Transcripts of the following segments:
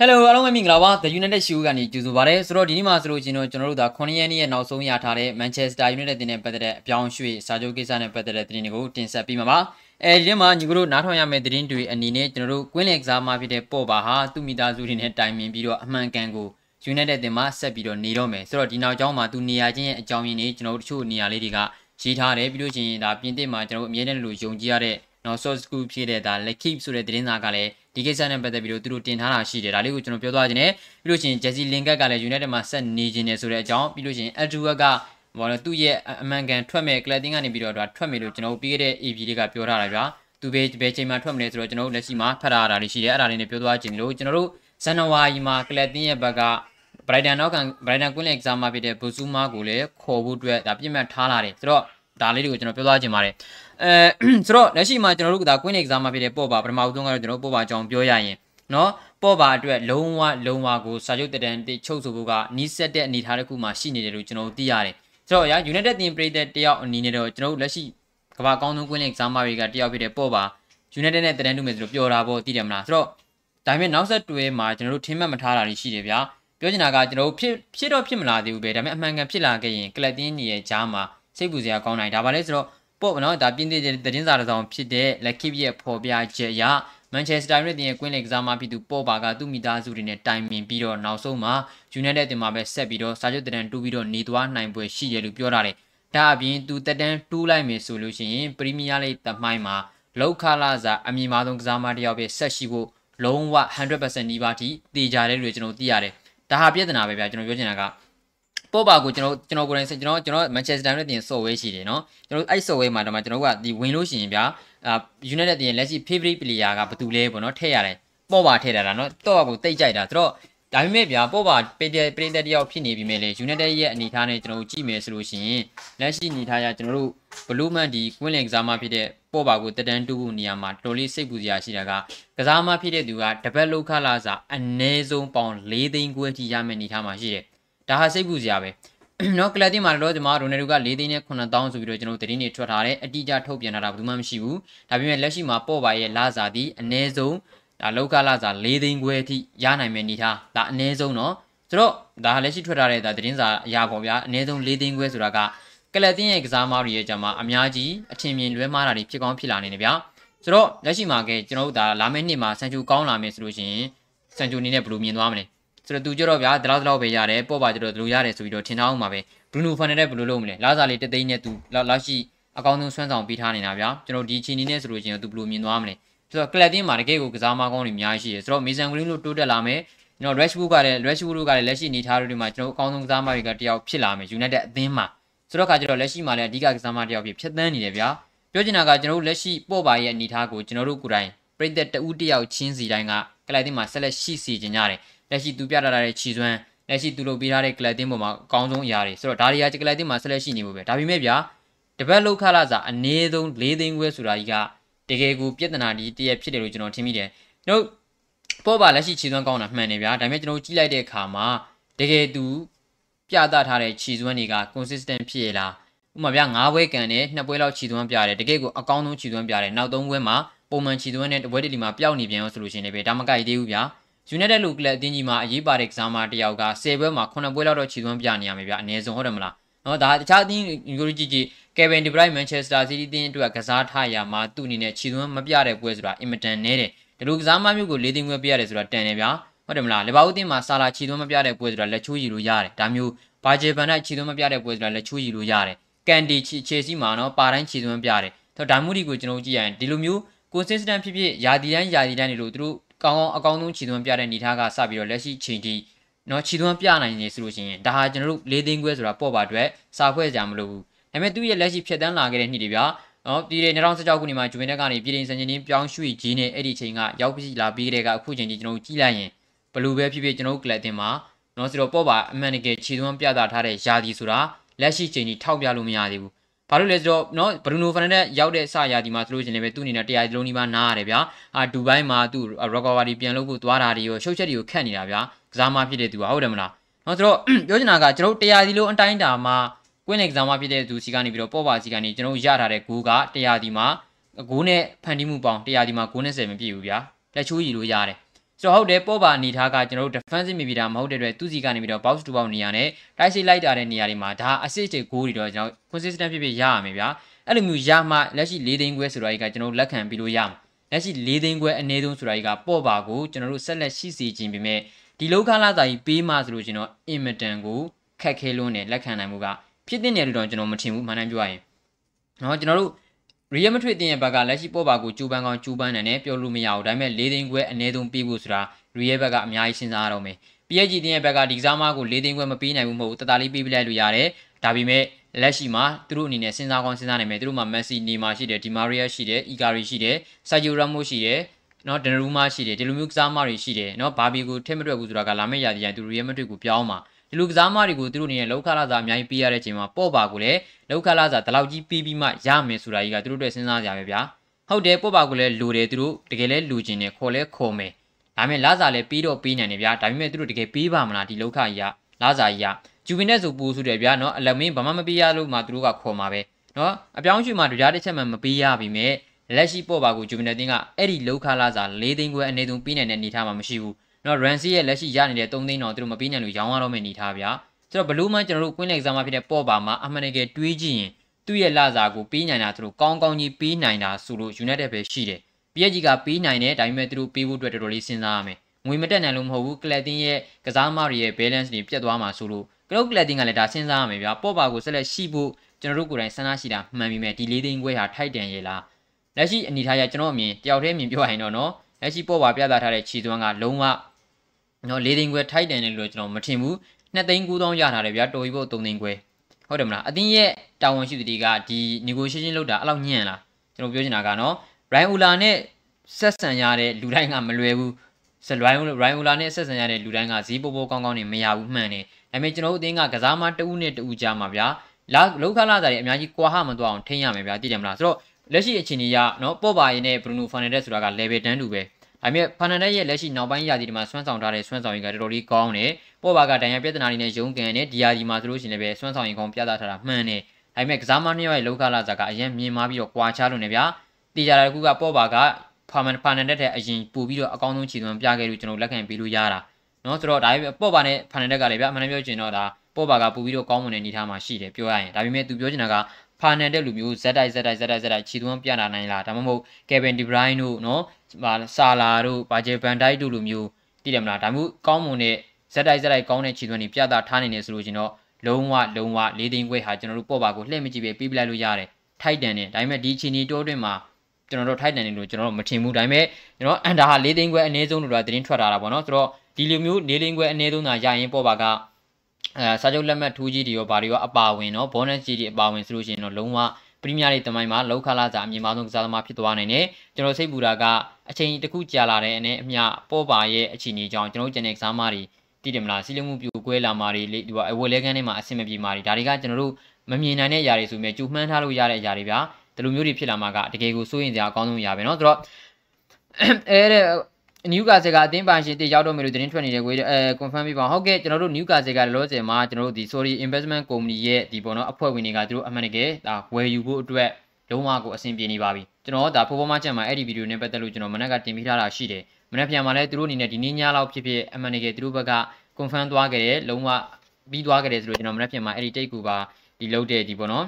Hello အားလုံးပဲမင်္ဂလာပါ The United Show ကနေကြိုဆိုပါရစေဆိုတော့ဒီနေ့မှာဆိုလို့ချင်းတော့ကျွန်တော်တို့ဒါ9ရက်နေ့ရဲ့နောက်ဆုံးရထားတဲ့ Manchester United တင်တဲ့ပတ်သက်တဲ့အပြောင်းရွှေ့စာချုပ်ကိစ္စနဲ့ပတ်သက်တဲ့သတင်းတွေကိုတင်ဆက်ပေးမှာပါအဲဒီထဲမှာညီကတို့နားထောင်ရမယ့်သတင်းတွေအနေနဲ့ကျွန်တော်တို့ကွင်းလင်ကစားမှာဖြစ်တဲ့ပေါ့ပါဟာသူ့မိသားစုတွေနဲ့တိုင်ပင်ပြီးတော့အမှန်ကန်ကို United တင်မှာဆက်ပြီးတော့နေတော့မယ်ဆိုတော့ဒီနောက်ကျောင်းမှာသူနေရာချင်းရဲ့အကြောင်းရင်းတွေကျွန်တော်တို့တချို့နေရာလေးတွေကရေးထားတယ်ပြီးလို့ချင်းဒါပြင်သစ်မှာကျွန်တော်တို့အမြဲတမ်းလို့ယုံကြည်ရတဲ့ နော် source school ဖြစ်တဲ့ဒါ Lekip ဆိုတဲ့သတင်းစာကလည်းဒီကိစ္စနဲ့ပတ်သက်ပြီးတော့သူတို့တင်ထားတာရှိတယ်ဒါလေးကိုကျွန်တော်ပြောသွားခြင်းနဲ့ပြီးလို့ရှိရင် Jesse Lingard ကလည်း United မှာဆက်နေခြင်းနဲ့ဆိုတဲ့အကြောင်းပြီးလို့ရှိရင် Edward ကဘာလဲသူ့ရဲ့အမှန်ကန်ထွက်မဲ့ Cladding ကနေပြီးတော့ထွက်မယ်လို့ကျွန်တော်ပြီးခဲ့တဲ့ AB တွေကပြောထားတာဗျာသူပဲဘယ်ချိန်မှာထွက်မလဲဆိုတော့ကျွန်တော်တို့လက်ရှိမှာဖတ်ထားတာတွေရှိတယ်အဲ့ဒါလေးနဲ့ပြောသွားခြင်းလို့ကျွန်တော်တို့ဇန်နဝါရီမှာ Cladding ရဲ့ဘက်က Brighton နောက်ကန် Brighton Queen ရဲ့ exam မှာဖြစ်တဲ့ Bozuma ကိုလည်းခေါ်ဖို့အတွက်ဒါပြစ်မှတ်ထားလာတယ်ဆိုတော့ဒါလေးတွေကိုကျွန်တော်ပြောသွားခြင်းပါတယ် အဲဆိုတော့လက်ရှိမှာကျွန်တော်တို့ကဒါ Queen exam မှာဖြစ်တဲ့ပေါ့ပါပထမဦးဆုံးကတော့ကျွန်တော်တို့ပေါ့ပါအကြောင်းပြောရရင်နော်ပေါ့ပါအတွက်လုံးဝလုံးဝကိုစာချုပ်တတန်တိချုပ်ဆိုဖို့ကနီးစက်တဲ့အနေအထားတစ်ခုမှရှိနေတယ်လို့ကျွန်တော်တို့သိရတယ်ဆိုတော့ရာ United Team ပြည်သက်တယောက်အနေနဲ့တော့ကျွန်တော်တို့လက်ရှိကမ္ဘာကောင်းဆုံးကွင်းလင် exam တွေကတယောက်ဖြစ်တဲ့ပေါ့ပါ United နဲ့တတန်တူမယ်ဆိုလို့ပြောတာပေါ့သိတယ်မလားဆိုတော့ဒါပေမဲ့နောက်ဆက်တွဲမှာကျွန်တော်တို့ထင်မှတ်မထားတာတွေရှိတယ်ဗျာပြောချင်တာကကျွန်တော်တို့ဖြစ်ဖြစ်တော့ဖြစ်မလာသေးဘူးပဲဒါပေမဲ့အမှန်ကန်ဖြစ်လာခဲ့ရင်ကလပ်တင်းရဲ့ဂျားမှာစိတ်ပူစရာကောင်းနိုင်ဒါပါလဲဆိုတော့ ပေါ့နော်ဒါပြင်းတဲ့သတင်းစာတစ်စောင်ဖြစ်တဲ့ Lucky ရဲ့ဖော်ပြချက်အရမန်ချက်စတာယူနိုက်တက်ရဲ့ကွင်းလေကစားမဖြစ်သူပေါ်ပါကသူ့မိသားစုတွေနဲ့တိုင်ပင်ပြီးတော့နောက်ဆုံးမှာယူနိုက်တက်တင်မှာပဲဆက်ပြီးတော့စာချုပ်တန်တူးပြီးတော့နေသွားနိုင်ပွဲရှိတယ်လို့ပြောထားတယ်။ဒါအပြင်သူတက်တန်းတူးလိုက်မယ်ဆိုလို့ရှိရင်ပရီးမီးယားလိသမိုင်းမှာလောက်ခလာစာအမြင့်မားဆုံးကစားမတစ်ယောက်ပဲဆက်ရှိဖို့လုံးဝ100%နီးပါးထိတည်ကြတယ်လို့ကျွန်တော်သိရတယ်။ဒါဟာပြဿနာပဲဗျာကျွန်တော်ပြောချင်တာက ပေါ်ပါကိုကျွန်တော်ကျွန်တော်ကိုယ်တိုင်ကျွန်တော်ကျွန်တော်မန်ချက်စတာနဲ့တင်ဆော့ဝဲရှိတယ်နော်ကျွန်တော်အဲ့ဆော့ဝဲမှာတော့မှကျွန်တော်ကဒီဝင်လို့ရှိရင်ဗျာအာ United တင်လက်ရှိ favorite player ကဘယ်သူလဲပေါ့နော်ထည့်ရတယ်ပေါ်ပါထည့်တာနော်တော့ကိုတိတ်ကြိုက်တာဆိုတော့ဒါပေမဲ့ဗျာပေါ်ပါပေတဲ့ပရိသတ်တယောက်ဖြစ်နေပြီမဲ့လေ United ရဲ့အနေထားနဲ့ကျွန်တော်ကြည့်မယ်ဆိုလို့ရှိရင်လက်ရှိအနေထားရကျွန်တော်တို့ Blue Man ဒီ Queen League ကစားမဖြစ်တဲ့ပေါ်ပါကိုတက်တန်းတူဖို့နေရာမှာတော်လေးစိတ်ပူစရာရှိတာကကစားမဖြစ်တဲ့သူကတပတ်လောက်ခလာစာအနည်းဆုံးပေါင်၄သိန်းခွဲထိရမယ့်အနေထားမှာရှိတယ် ဒါဟာစိတ်ပူစရာပဲနော်ကလပ်တင်မှာတော့ကျွန်တော်ရိုနယ်ဒိုက၄သိန်းနဲ့9000ဆိုပြီးတော့ကျွန်တော်သတင်းတွေထွက်ထားတယ်အတိအကျထုတ်ပြန်ထားတာဘယ်သူမှမရှိဘူးဒါပေမဲ့လက်ရှိမှာပေါ့ပါရဲ့လာစာသည်အ ਨੇ ဆုံးဒါလောက်ကလာစာ၄သိန်းခွဲအထိရနိုင်မယ့်အနေထားဒါအ ਨੇ ဆုံးနော်ဆိုတော့ဒါလက်ရှိထွက်ထားတဲ့ဒါသတင်းစာအရာပေါ့ဗျာအ ਨੇ ဆုံး၄သိန်းခွဲဆိုတာကကလပ်တင်ရဲ့ကစားမားတွေရဲ့ကြမှာအများကြီးအထင်မြင်လွဲမှားတာတွေဖြစ်ကောင်းဖြစ်လာနေတယ်ဗျာဆိုတော့လက်ရှိမှာကကျွန်တော်တို့ဒါလာမယ့်နှစ်မှာစံချိုကောင်းလာမယ်ဆိုလို့ရှိရင်စံချိုအနေနဲ့ဘယ်လိုမြင်သွားမလဲ ဆိုတော့သူကြတော့ဗျာဒီလောက်ဒီလောက်ပဲရတယ်ပေါ့ပါကြတော့ဒီလိုရတယ်ဆိုပြီးတော့ထင်ထားအောင်ပါပဲဘရူနိုဖန်နယ်ဘယ်လိုလုပ်မလဲလာစားလေးတသိန်းနဲ့သူလောက်ရှိအကောင်းဆုံးဆွမ်းဆောင်ပေးထားနေတာဗျာကျွန်တော်ဒီချီနီနဲ့ဆိုလို့ချင်းသူဘယ်လိုမြင်သွားမလဲဆိုတော့ကလပ်တင်းမှာတကယ်ကိုကစားမကောင်းတွေအများကြီးရှိတယ်ဆိုတော့မေဆန်ဂရင်းလို့တိုးတက်လာမယ်ကျွန်တော် Rashford ကလည်း Rashford ကလည်းလက်ရှိနေထားတွေမှာကျွန်တော်အကောင်းဆုံးကစားမတွေကတယောက်ဖြစ်လာမယ် United အသင်းမှာဆိုတော့ခါကျတော့လက်ရှိမှာလည်းအဓိကကစားမတယောက်ဖြစ်ဖြတ်သန်းနေတယ်ဗျာပြောချင်တာကကျွန်တော်တို့လက်ရှိပေါ့ပါရဲ့အနေထားကိုကျွန်တော်တို့ကိုယ်တိုင်ပြည်သက်တဦးတယောက်ချင်းစီတိုင်းကကလပ်တင်းမှာဆက်လက်ရှိစီခြင်းကြတယ် လက်ရှိသူပြထားတဲ့ခြီစွမ်းလက်ရှိသူလုပ်ပေးထားတဲ့ကလပ်တင်းပေါ်မှာအကောင်းဆုံးအရာတွေဆိုတော့ဒါတွေကကလပ်တင်းမှာဆက်လက်ရှိနေဖို့ပဲဒါပေမဲ့ဗျာတပတ်လောက်ခလာစာအနည်းဆုံး၄သိန်းခွဲဆိုတာကြီးကတကယ်ကိုပြဿနာဒီတရက်ဖြစ်တယ်လို့ကျွန်တော်ထင်မိတယ်ကျွန်တော်ပေါ်ပါလက်ရှိခြီစွမ်းကောင်းတာမှန်တယ်ဗျာဒါပေမဲ့ကျွန်တော်ကြည့်လိုက်တဲ့အခါမှာတကယ်သူပြသထားတဲ့ခြီစွမ်းတွေက consistent ဖြစ်ရလားဥပမာဗျာ၅ဘွဲကန်နဲ့နှစ်ပွဲလောက်ခြီသွမ်းပြတယ်တကယ်ကိုအကောင်းဆုံးခြီသွမ်းပြတယ်နောက်၃ဘွဲမှာပုံမှန်ခြီသွမ်းနဲ့တပွဲတလီမှာပျောက်နေပြန်အောင်ဆိုလို့ရှိရင်လည်းဒါမကိုက်သေးဘူးဗျာ United လူကလပ်အသင်းကြီးမှာအရေးပါတဲ့ကစားမတယောက်က10ပွဲမှာ9ပွဲလောက်တော့ခြေသွမ်းပြနေရမယ်ဗျအနည်းဆုံးဟုတ်တယ်မလားနော်ဒါတခြားအသင်းကိုကြည့်ကြည့် Kevin De Bruyne Manchester City အသင်းအတွက်ကစားထားရမှာသူ့အနေနဲ့ခြေသွမ်းမပြတဲ့ပွဲဆိုတာအင်မတန်နဲတယ်ဒီလိုကစားမမျိုးကို၄သိန်းခွဲပြရတယ်ဆိုတာတန်တယ်ဗျာဟုတ်တယ်မလားလီဗာပူးအသင်းမှာဆာလာခြေသွမ်းမပြတဲ့ပွဲဆိုတာလက်ချိုးရည်လို့ရတယ်ဒါမျိုးဘာဂျေဘန်နဲ့ခြေသွမ်းမပြတဲ့ပွဲဆိုတာလက်ချိုးရည်လို့ရတယ်ကန်ဒီခြေစီမှာနော်ပါတိုင်းခြေသွမ်းပြတယ်ဆိုတော့ဒါမှမဟုတ်ဒီကိုကျွန်တော်ကြည့်ရရင်ဒီလိုမျိုး consistent ဖြစ်ဖြစ်ယာဒီတိုင်းယာဒီတိုင်းတွေလို့သူတို့ ကောင်းကောင်းအကောင်းဆုံးခြေသွမ်းပြတဲ့နေသားကစပြီးတော့လက်ရှိချိန်ထိနော်ခြေသွမ်းပြနိုင်နေဆိုလို့ရှိရင်ဒါဟာကျွန်တော်တို့၄သိန်းခွဲဆိုတာပေါ့ပါအတွက်စာဖွဲ့ကြမလို့ဘူးဒါပေမဲ့သူ့ရဲ့လက်ရှိဖြတ်တန်းလာခဲ့တဲ့နှစ်တွေဗျာနော်ဒီတွေ2016ခုနှစ်မှာဂျူဗင်တက်ကနေပြည်တင်စံချင်းချင်းပြောင်းရွှေ့ကြီးနဲ့အဲ့ဒီချိန်ကရောက်ပြီးလာပြီးတဲ့ကအခုချိန်ကြီးကျွန်တော်တို့ကြည့်လိုက်ရင်ဘလူးပဲဖြစ်ဖြစ်ကျွန်တော်တို့ကလပ်တင်မှာနော်ဆိုတော့ပေါ့ပါအမှန်တကယ်ခြေသွမ်းပြတာထားတဲ့ယာဒီဆိုတာလက်ရှိချိန်ကြီးထောက်ပြလို့မရသေးဘူး ဘာလို့လဲဆိုတော့နော်ဘရူနိုဖာနန်ဒက်ရောက်တဲ့အစရာဒီမှာဆိုလို့ရှိရင်လည်းသူ့အနေနဲ့တရားလုံးနီးပါးနားရတယ်ဗျာအာဒူဘိုင်းမှာသူ့ရော့ကာဝါဒီပြန်လုပ်ဖို့သွားတာတွေရောရှုပ်ချက်တွေကိုခတ်နေတာဗျာကစားမဖြစ်တဲ့သူကဟုတ်တယ်မလားနော်ဆိုတော့ပြောချင်တာကကျွန်တော်တရားဒီလုံးအတိုင်းတာမှာကွင်းလေကစားမဖြစ်တဲ့သူစီကနေပြီးတော့ပေါ်ပါစီကနေကျွန်တော်ရထားတဲ့ဂိုးကတရားဒီမှာဂိုးနဲ့ဖန်တီးမှုပေါင်း100ဒီမှာဂိုးနဲ့10မပြည့်ဘူးဗျာလက်ချိုးရည်လို့ရတယ် ဆိုတော့ဟုတ်တယ်ပေါ်ပါအနေထားကကျွန်တော်တို့ defensive midfielder မဟုတ်တဲ့အတွက်သူစီကနေပြီးတော့ box to box နေရာနဲ့တိုက်စစ်လိုက်တာတဲ့နေရာတွေမှာဒါ assist တွေ goal တွေတော့ကျွန်တော် consistent ဖြစ်ဖြစ်ရရမယ်ဗျာအဲ့လိုမျိုးရမှလက်ရှိ၄သိန်းခွဲဆိုတာကြီးကကျွန်တော်လက်ခံပြီးလို့ရမှာလက်ရှိ၄သိန်းခွဲအနည်းဆုံးဆိုတာကြီးကပေါ်ပါကိုကျွန်တော်တို့ဆက်လက်ရှိစီခြင်းပေမဲ့ဒီလောကလာစာကြီးပေးမှဆိုလို့ကျွန်တော် immediate ကိုခက်ခဲလွန်းတယ်လက်ခံနိုင်မှုကဖြစ်တဲ့နေရာတွေတော့ကျွန်တော်မထင်ဘူးမှန်တယ်ပြောရရင်နော်ကျွန်တော်တို့ ရီယယ်မထရစ်တင်ရဲ့ဘက်ကလက်ရှိပေါ်ပါကိုကျူပန်းကောင်းကျူပန်းနိုင်တယ်ပြောလို့မရဘူးဒါပေမဲ့၄သိန်းခွဲအနည်းဆုံးပေးဖို့ဆိုတာရီယယ်ဘက်ကအများကြီးစဉ်းစားရတော့မယ် PSG တင်ရဲ့ဘက်ကဒီကစားမကို၄သိန်းခွဲမပေးနိုင်ဘူးမဟုတ်ဘူးတတလေးပေးပြလိုက်လို့ရတယ်ဒါပေမဲ့လက်ရှိမှာသူတို့အနေနဲ့စဉ်းစားကောင်းစဉ်းစားနိုင်မယ်သူတို့မှာမက်ဆီနီမာရှိတယ်ဒီမာရီယာရှိတယ်အီကာရီရှိတယ်ဆာဂျီယိုရာမိုရှိတယ်နော်ဒနရူမာရှိတယ်ဒီလိုမျိုးကစားမတွေရှိတယ်နော်ဘာဘီကိုထည့်မတွက်ဘူးဆိုတာကလာမယ့်ရာသီကျရင်သူရီယယ်မဒရစ်ကိုပြောင်းမှာ ဒီလိုကစားမတွေကိုသူတို့အနေနဲ့လောက်ခလာစာအများကြီးပေးရတဲ့အချိန်မှာပေါ့ပါကိုလည်းလောက်ခလာစာဒီလောက်ကြီးပေးပြီးမှရမယ်ဆိုတာကြီးကသူတို့အတွက်စဉ်းစားကြရပဲဗျာဟုတ်တယ်ပေါ့ပါကိုလည်းလိုတယ်သူတို့တကယ်လဲလိုချင်တယ်ခေါ်လဲခေါ်မယ်ဒါပေမဲ့လာစာလည်းပြီးတော့ပြီးနိုင်တယ်ဗျာဒါပေမဲ့သူတို့တကယ်ပေးပါမလားဒီလောက်ခကြီးကလာစာကြီးကဂျူဗီနက်ဆိုပူဆိုတယ်ဗျာနော်အလမင်းဘာမှမပေးရလို့မှသူတို့ကခေါ်မှာပဲနော်အပြောင်းရွှေ့မှတရားတစ်ချက်မှမပေးရပြီမဲ့လက်ရှိပေါ့ပါကိုဂျူဗီနက်တင်းကအဲ့ဒီလောက်ခလာစာ၄သိန်းခွဲအနေဆုံးပြီးနိုင်တဲ့အနေထားမှာမရှိဘူး နော် Rancy ရဲ့လက်ရှိရနေတဲ့3သိန်းတော့သူတို့မပြီးနိုင်လို့ရောင်းရတော့မယ့်အနေထားဗျာဆိုတော့ဘလူးမှကျွန်တော်တို့ Queen Exam မှာဖြစ်တဲ့ပေါ့ပါမှာအမှန်တကယ်တွေးကြည့်ရင်သူ့ရဲ့လစာကိုပေးနိုင်တာသူတို့ကောင်းကောင်းကြီးပေးနိုင်တာဆိုလို့ United ပဲရှိတယ် PSG ကပေးနိုင်တယ်ဒါပေမဲ့သူတို့ပေးဖို့အတွက်တော်တော်လေးစဉ်းစားရမယ်ငွေမတက်နိုင်လို့မဟုတ်ဘူးကလပ်တင်းရဲ့ကစားမတွေရဲ့ balance တွေပြတ်သွားမှာဆိုလို့ကလုတ်ကလပ်တင်းကလည်းဒါစဉ်းစားရမယ်ဗျာပေါ့ပါကိုဆက်လက်ရှိဖို့ကျွန်တော်တို့ကိုယ်တိုင်စဉ်းစားရှိတာမှန်ပြီမဲ့ဒီလေးသိန်းခွဲဟာထိုက်တန်ရဲ့လားလက်ရှိအနေထားရကျွန်တော်အမြင်တယောက်တည်းမြင်ပြောရရင်တော့နော်လက်ရှိပေါ့ပါပြသထားတဲ့ခြေသွမ်းကလုံးဝ နော်၄သိန်းခွဲထိုက်တန်တယ်လို့ကျွန်တော်မထင်ဘူး2သိန်း9000ရထားတယ်ဗျာတော်ကြီးဖို့3သိန်းခွဲဟုတ်တယ်မလားအတင်းရဲ့တာဝန်ရှိသူတွေကဒီ negotiation လုပ်တာအဲ့လောက်ညံ့လားကျွန်တော်ပြောချင်တာကနော် Ryan Ula နဲ့ဆက်ဆံရတဲ့လူတိုင်းကမလွယ်ဘူးဆရိုင်းရိုင်းလာနဲ့ဆက်ဆံရတဲ့လူတိုင်းကဈေးပိုးပိုးကောင်းကောင်းနေမရဘူးမှန်တယ်ဒါပေမဲ့ကျွန်တော်တို့အသင်းကကစားမတဦးနဲ့တဦးကြားမှာဗျာလာလောက်ခလာသားတွေအများကြီးကွာဟမသွားအောင်ထိန်းရမယ်ဗျာသိတယ်မလားဆိုတော့လက်ရှိအခြေအနေကနော်ပေါ့ပါရင်နဲ့ဘရူနိုဖာနယ်ဒက်ဆိုတာက level တန်းတူပဲ ။အမြဲဖာနန်ဒက်ရဲ့လက်ရှိနောက်ပိုင်းရာသီတွေမှာဆွမ်းဆောင်ထားတဲ့ဆွမ်းဆောင်ရည်ကတော်တော်လေးကောင်းတယ်။ပေါ်ပါကဒဏ်ရာပြဿနာတွေနဲ့ရုန်းကန်တဲ့ဒီယာဒီမှာဆိုလို့ရှိရင်လည်းပဲဆွမ်းဆောင်ရည်ကောင်းပြသထားတာမှန်တယ်။ဒါပေမဲ့ကစားမနှစ်ယောက်ရဲ့လောကလာစာကအရင်မြင်မာပြီးတော့ကြွာချလို့နေဗျာ။တေချာတာကူကပေါ်ပါကဖာမန်ဖာနန်ဒက်တဲ့အရင်ပူပြီးတော့အကောင်းဆုံးခြေသွမ်းပြခဲ့လို့ကျွန်တော်လက်ခံပေးလို့ရတာ။နော်ဆိုတော့ဒါပေမဲ့ပေါ်ပါနဲ့ဖာနန်ဒက်ကလည်းဗျာအမှန်တမ်းပြောချင်တော့ဒါပေါ်ပါကပူပြီးတော့ကောင်းမွန်တဲ့အနေအထားမှာရှိတယ်ပြောရရင်ဒါပေမဲ့သူပြောချင်တာက ဖာနန်တဲ့လူမျိုးဇက်တိုက်ဇက်တိုက်ဇက်တိုက်ဇက်တိုက်ခြေသွမ်းပြလာနိုင်လားဒါမှမဟုတ်ကေဗင်ဒီဘရိုင်းတို့နော်ဆာလာတို့ဘာဂျေဗန်ဒိုက်တို့လူမျိုးသိတယ်မလားဒါမျိုးကောင်းမွန်တဲ့ဇက်တိုက်ဇက်တိုက်ကောင်းတဲ့ခြေသွမ်းတွေပြသထားနိုင်တယ်ဆိုလို့ရှင်တော့လုံးဝလုံးဝလေးသိန်းခွဲဟာကျွန်တော်တို့ပော့ပါကိုလှည့်မကြည့်ပဲပြေးပြလိုက်လို့ရတယ်ထိုက်တန်တယ်ဒါပေမဲ့ဒီချီနီတိုးတွင်မှာကျွန်တော်တို့ထိုက်တန်တယ်လို့ကျွန်တော်တို့မထင်ဘူးဒါပေမဲ့ကျွန်တော်အန်တာဟာလေးသိန်းခွဲအနည်းဆုံးလို့တော့သတင်းထွက်လာတာပေါ့နော်ဆိုတော့ဒီလိုမျိုးလေးသိန်းခွဲအနည်းဆုံးသာရရင်ပော့ပါက အဲစာချုပ်လက်မှတ်ထိုးကြီးတွေရောဘာတွေရောအပါဝင်နော်ဘောနက်ကြီးတွေအပါဝင်ဆိုလို့ရှိရင်တော့လုံးဝပရီးမီးယားလိဂ်တမိုင်းမှာလောက်ခလာစာအမြင့်မားဆုံးကစားသမားဖြစ်သွားနိုင်တယ်ကျွန်တော်စိတ်ပူတာကအချိန်တစ်ခုကြာလာတဲ့အနေအမျှပေါ့ပါရဲ့အခြေအနေကြောင့်ကျွန်တော်ကျန်တဲ့ကစားသမားတွေတည်တယ်မလားစီးလုံးမှုပြိုကွဲလာမာတွေဒီအဝယ်လဲကန်းထဲမှာအဆင်မပြေမာတွေဒါတွေကကျွန်တော်တို့မမြင်နိုင်တဲ့အရာတွေဆိုမြဲကျူမှန်းထားလို့ရတဲ့အရာတွေဗျာဒီလိုမျိုးတွေဖြစ်လာမှာကတကယ်ကိုစိုးရင်စရာအကောင်းဆုံးအရာပဲเนาะဆိုတော့အဲတဲ့ နျူကာဆယ်ကအသင်းပိုင်ရှင်တည်ရောက်တော့မယ်လို့သတင်းထွက်နေတယ်ကိုအဲ confirm ပြပါဟုတ်ကဲ့ကျွန်တော်တို့နျူကာဆယ်ကလောဆယ်မှာကျွန်တော်တို့ဒီ sorry investment company ရဲ့ဒီပေါ့နော်အဖွဲ့ဝင်တွေကသူတို့အမှန်တကယ်ဒါဝယ်ယူဖို့အတွက်လုံးဝကိုအဆင်ပြေနေပါပြီကျွန်တော်ဒါဖိုးဖိုးမချက်မှာအဲ့ဒီဗီဒီယိုနဲ့ပတ်သက်လို့ကျွန်တော်မနက်ကတင်ပြထားတာရှိတယ်မနက်ဖြန်မှာလည်းသူတို့အနေနဲ့ဒီနေ့ညလောက်ဖြစ်ဖြစ်အမှန်တကယ်သူတို့ဘက်က confirm သွားခဲ့တယ်လုံးဝပြီးသွားခဲ့တယ်ဆိုတော့ကျွန်တော်မနက်ဖြန်မှာအဲ့ဒီတိတ်ကူပါဒီလုံးတဲ့ဒီပေါ့နော်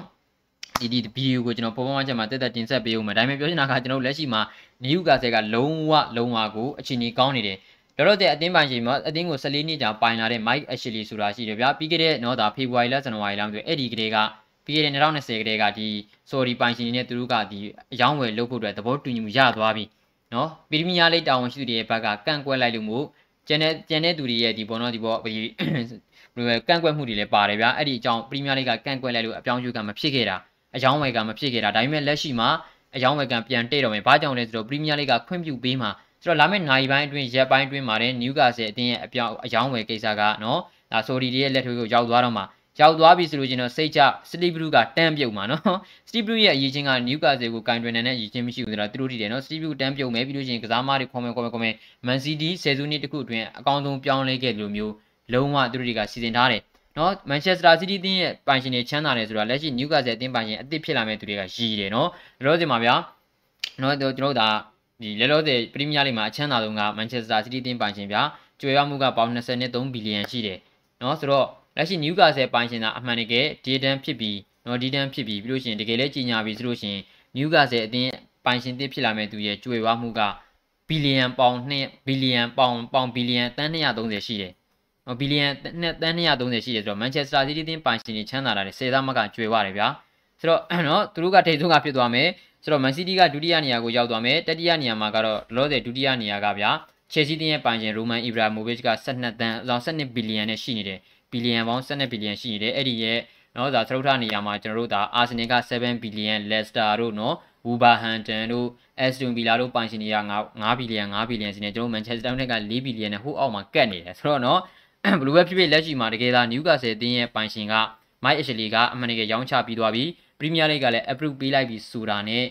ဒီဒီဗီဒီယိုကိုကျွန်တော်ပေါ်ပေါ်မှချက်မှာတက်တက်တင်ဆက်ပေးဦးမယ်ဒါပေမဲ့ပြောချင်တာကကျွန်တော်လက်ရှိမှာနယူကာဆယ်ကလုံးဝလုံးဝကိုအခြေအနေကောင်းနေတယ်လောလောဆယ်အသင်းပိုင်ရှင်မှာအသင်းကို14နှစ်ကြာပိုင်လာတဲ့ Mike Ashley ဆိုတာရှိတယ်ဗျာပြီးခဲ့တဲ့တော့ဒါဖေဖော်ဝါရီလဇန်နဝါရီလမှာဆိုအဲ့ဒီကလေးကပြီးခဲ့တဲ့2020ကလေးကဒီ sorry ပိုင်ရှင်နဲ့သူတို့ကဒီအယောင်းဝယ်လုပ်ဖို့အတွက်သဘောတူညီမှုရသွားပြီနော်ပရီးမီးယားလိတာဝန်ရှိသူတွေရဲ့ဘက်ကကန့်ကွက်လိုက်လို့မို့ကျန်တဲ့ကျန်တဲ့သူတွေရဲ့ဒီဘောနော်ဒီဘောဒီကန့်ကွက်မှုတွေလည်းပါတယ်ဗျာအဲ့ဒီအကြောင်းပရီးမီးယားလိကကန့်ကွက်လိုက်လို့အပြောင်းအရွှေ့ကမဖြစ်ခဲ့တာ အယောင်းဝယ်ကမဖြစ်ခဲ့တာဒါပေမဲ့လက်ရှိမှာအယောင်းဝယ်ကပြန်တဲ့တော့မယ်ဘာကြောင့်လဲဆိုတော့ပရီးမီးယားလိကခွင့်ပြုပေးမှာဆိုတော့လာမယ့်နိုင်ပိုင်းအတွင်းရက်ပိုင်းအတွင်းမှာတဲ့နျူကာဆယ်အတင်းရဲ့အပြောင်းအယောင်းဝယ်ကိစ္စကနော်ဒါဆိုဒီရဲ့လက်ထွေးကိုရောက်သွားတော့မှာရောက်သွားပြီဆိုလို့ချင်းတော့စိတ်ချစတီဘလူးကတန်းပြုတ်မှာနော်စတီဘလူးရဲ့အရေးချင်းကနျူကာဆယ်ကိုကင်တွင်နေတဲ့အရေးချင်းမရှိဘူးဆိုတော့သူတို့တည်တယ်နော်စတီဘလူးတန်းပြုတ်မယ်ပြီးလို့ချင်းကစားမတွေခေါ်မယ်ခေါ်မယ်ခေါ်မယ်မန်စီးတီးဆယ်စုနှစ်တခုအတွင်းအကောင်းဆုံးပြောင်းလဲခဲ့လိုမျိုးလုံးဝသူတို့တွေကစီစဉ်ထားတယ် နော်မန်ချက်စတာစီးတီးတင်းရဲ့ပိုင်ရှင်တွေချမ်းသာတယ်ဆိုတာလက်ရှိနျူကာဆယ်အသင်းပိုင်ရှင်အသစ်ဖြစ်လာမဲ့သူတွေကရည်တယ်နော်ဒါတော့ဒီမှာဗျာနော်ကျွန်တော်တို့ဒါဒီလောလောဆယ်ပရီးမီးယားလိမှာအချမ်းသာဆုံးကမန်ချက်စတာစီးတီးတင်းပိုင်ရှင်ဗျာကျွေရမှုကပေါင်23ဘီလီယံရှိတယ်နော်ဆိုတော့လက်ရှိနျူကာဆယ်ပိုင်ရှင်သာအမှန်တကယ်ဒေတန်ဖြစ်ပြီးနော်ဒီတန်ဖြစ်ပြီးပြီးလို့ရှိရင်တကယ်လည်းကြီးညာပြီးဆိုလို့ရှိရင်နျူကာဆယ်အတင်းပိုင်ရှင်တစ်ဖြစ်လာမဲ့သူရဲ့ကျွေရမှုကဘီလီယံပေါင်2ဘီလီယံပေါင်ပေါင်ဘီလီယံတန်း230ရှိတယ်နော် ဘီလီယံတန်း230ရှိတယ်ဆိုတော့မန်ချက်စတာစီးတီးတင်းပိုင်ရှင်တွေချမ်းသာလာတယ်စေသားမကကျွေရတယ်ဗျာဆိုတော့နော်သူတို့ကထိတ်ဆုံးကဖြစ်သွားမယ်ဆိုတော့မန်စီးတီးကဒုတိယနေရာကိုရောက်သွားမယ်တတိယနေရာမှာကတော့လောဆယ်ဒုတိယနေရာကဗျာချယ်ဆီတင်းရဲ့ပိုင်ရှင်ရိုမန်အီဘရာမိုဗစ်က12တန်းအဆောင်12ဘီလီယံနဲ့ရှိနေတယ်ဘီလီယံပေါင်း12ဘီလီယံရှိနေတယ်အဲ့ဒီရဲ့နော်ဒါသရုပ်ထနေရာမှာကျွန်တော်တို့ဒါအာဆင်နယ်က7ဘီလီယံလက်စတာတို့နော်ဝူဘာဟန်တန်တို့အက်စတွန်ဗီလာတို့ပိုင်ရှင်တွေက9ဘီလီယံ9ဘီလီယံစီနေကျွန်တော်မန်ချက်စတာယူနိုက်တက်က4ဘီလီယံနဲ့ဟိုအောက်မှာကတ်နေတယ်ဆိုတော့နော် ဘလူးပဲဖြစ်ဖြစ်လက်ရှိမှာတကယ်သားနျူကာဆယ်တင်းရဲ့ပိုင်ရှင်ကမိုက်အရှလီကအမှန်တကယ်ရောင်းချပြီးသွားပြီပရီးမီးယားလိဂ်ကလည်း approve ပေးလိုက်ပြီဆိုတာနဲ့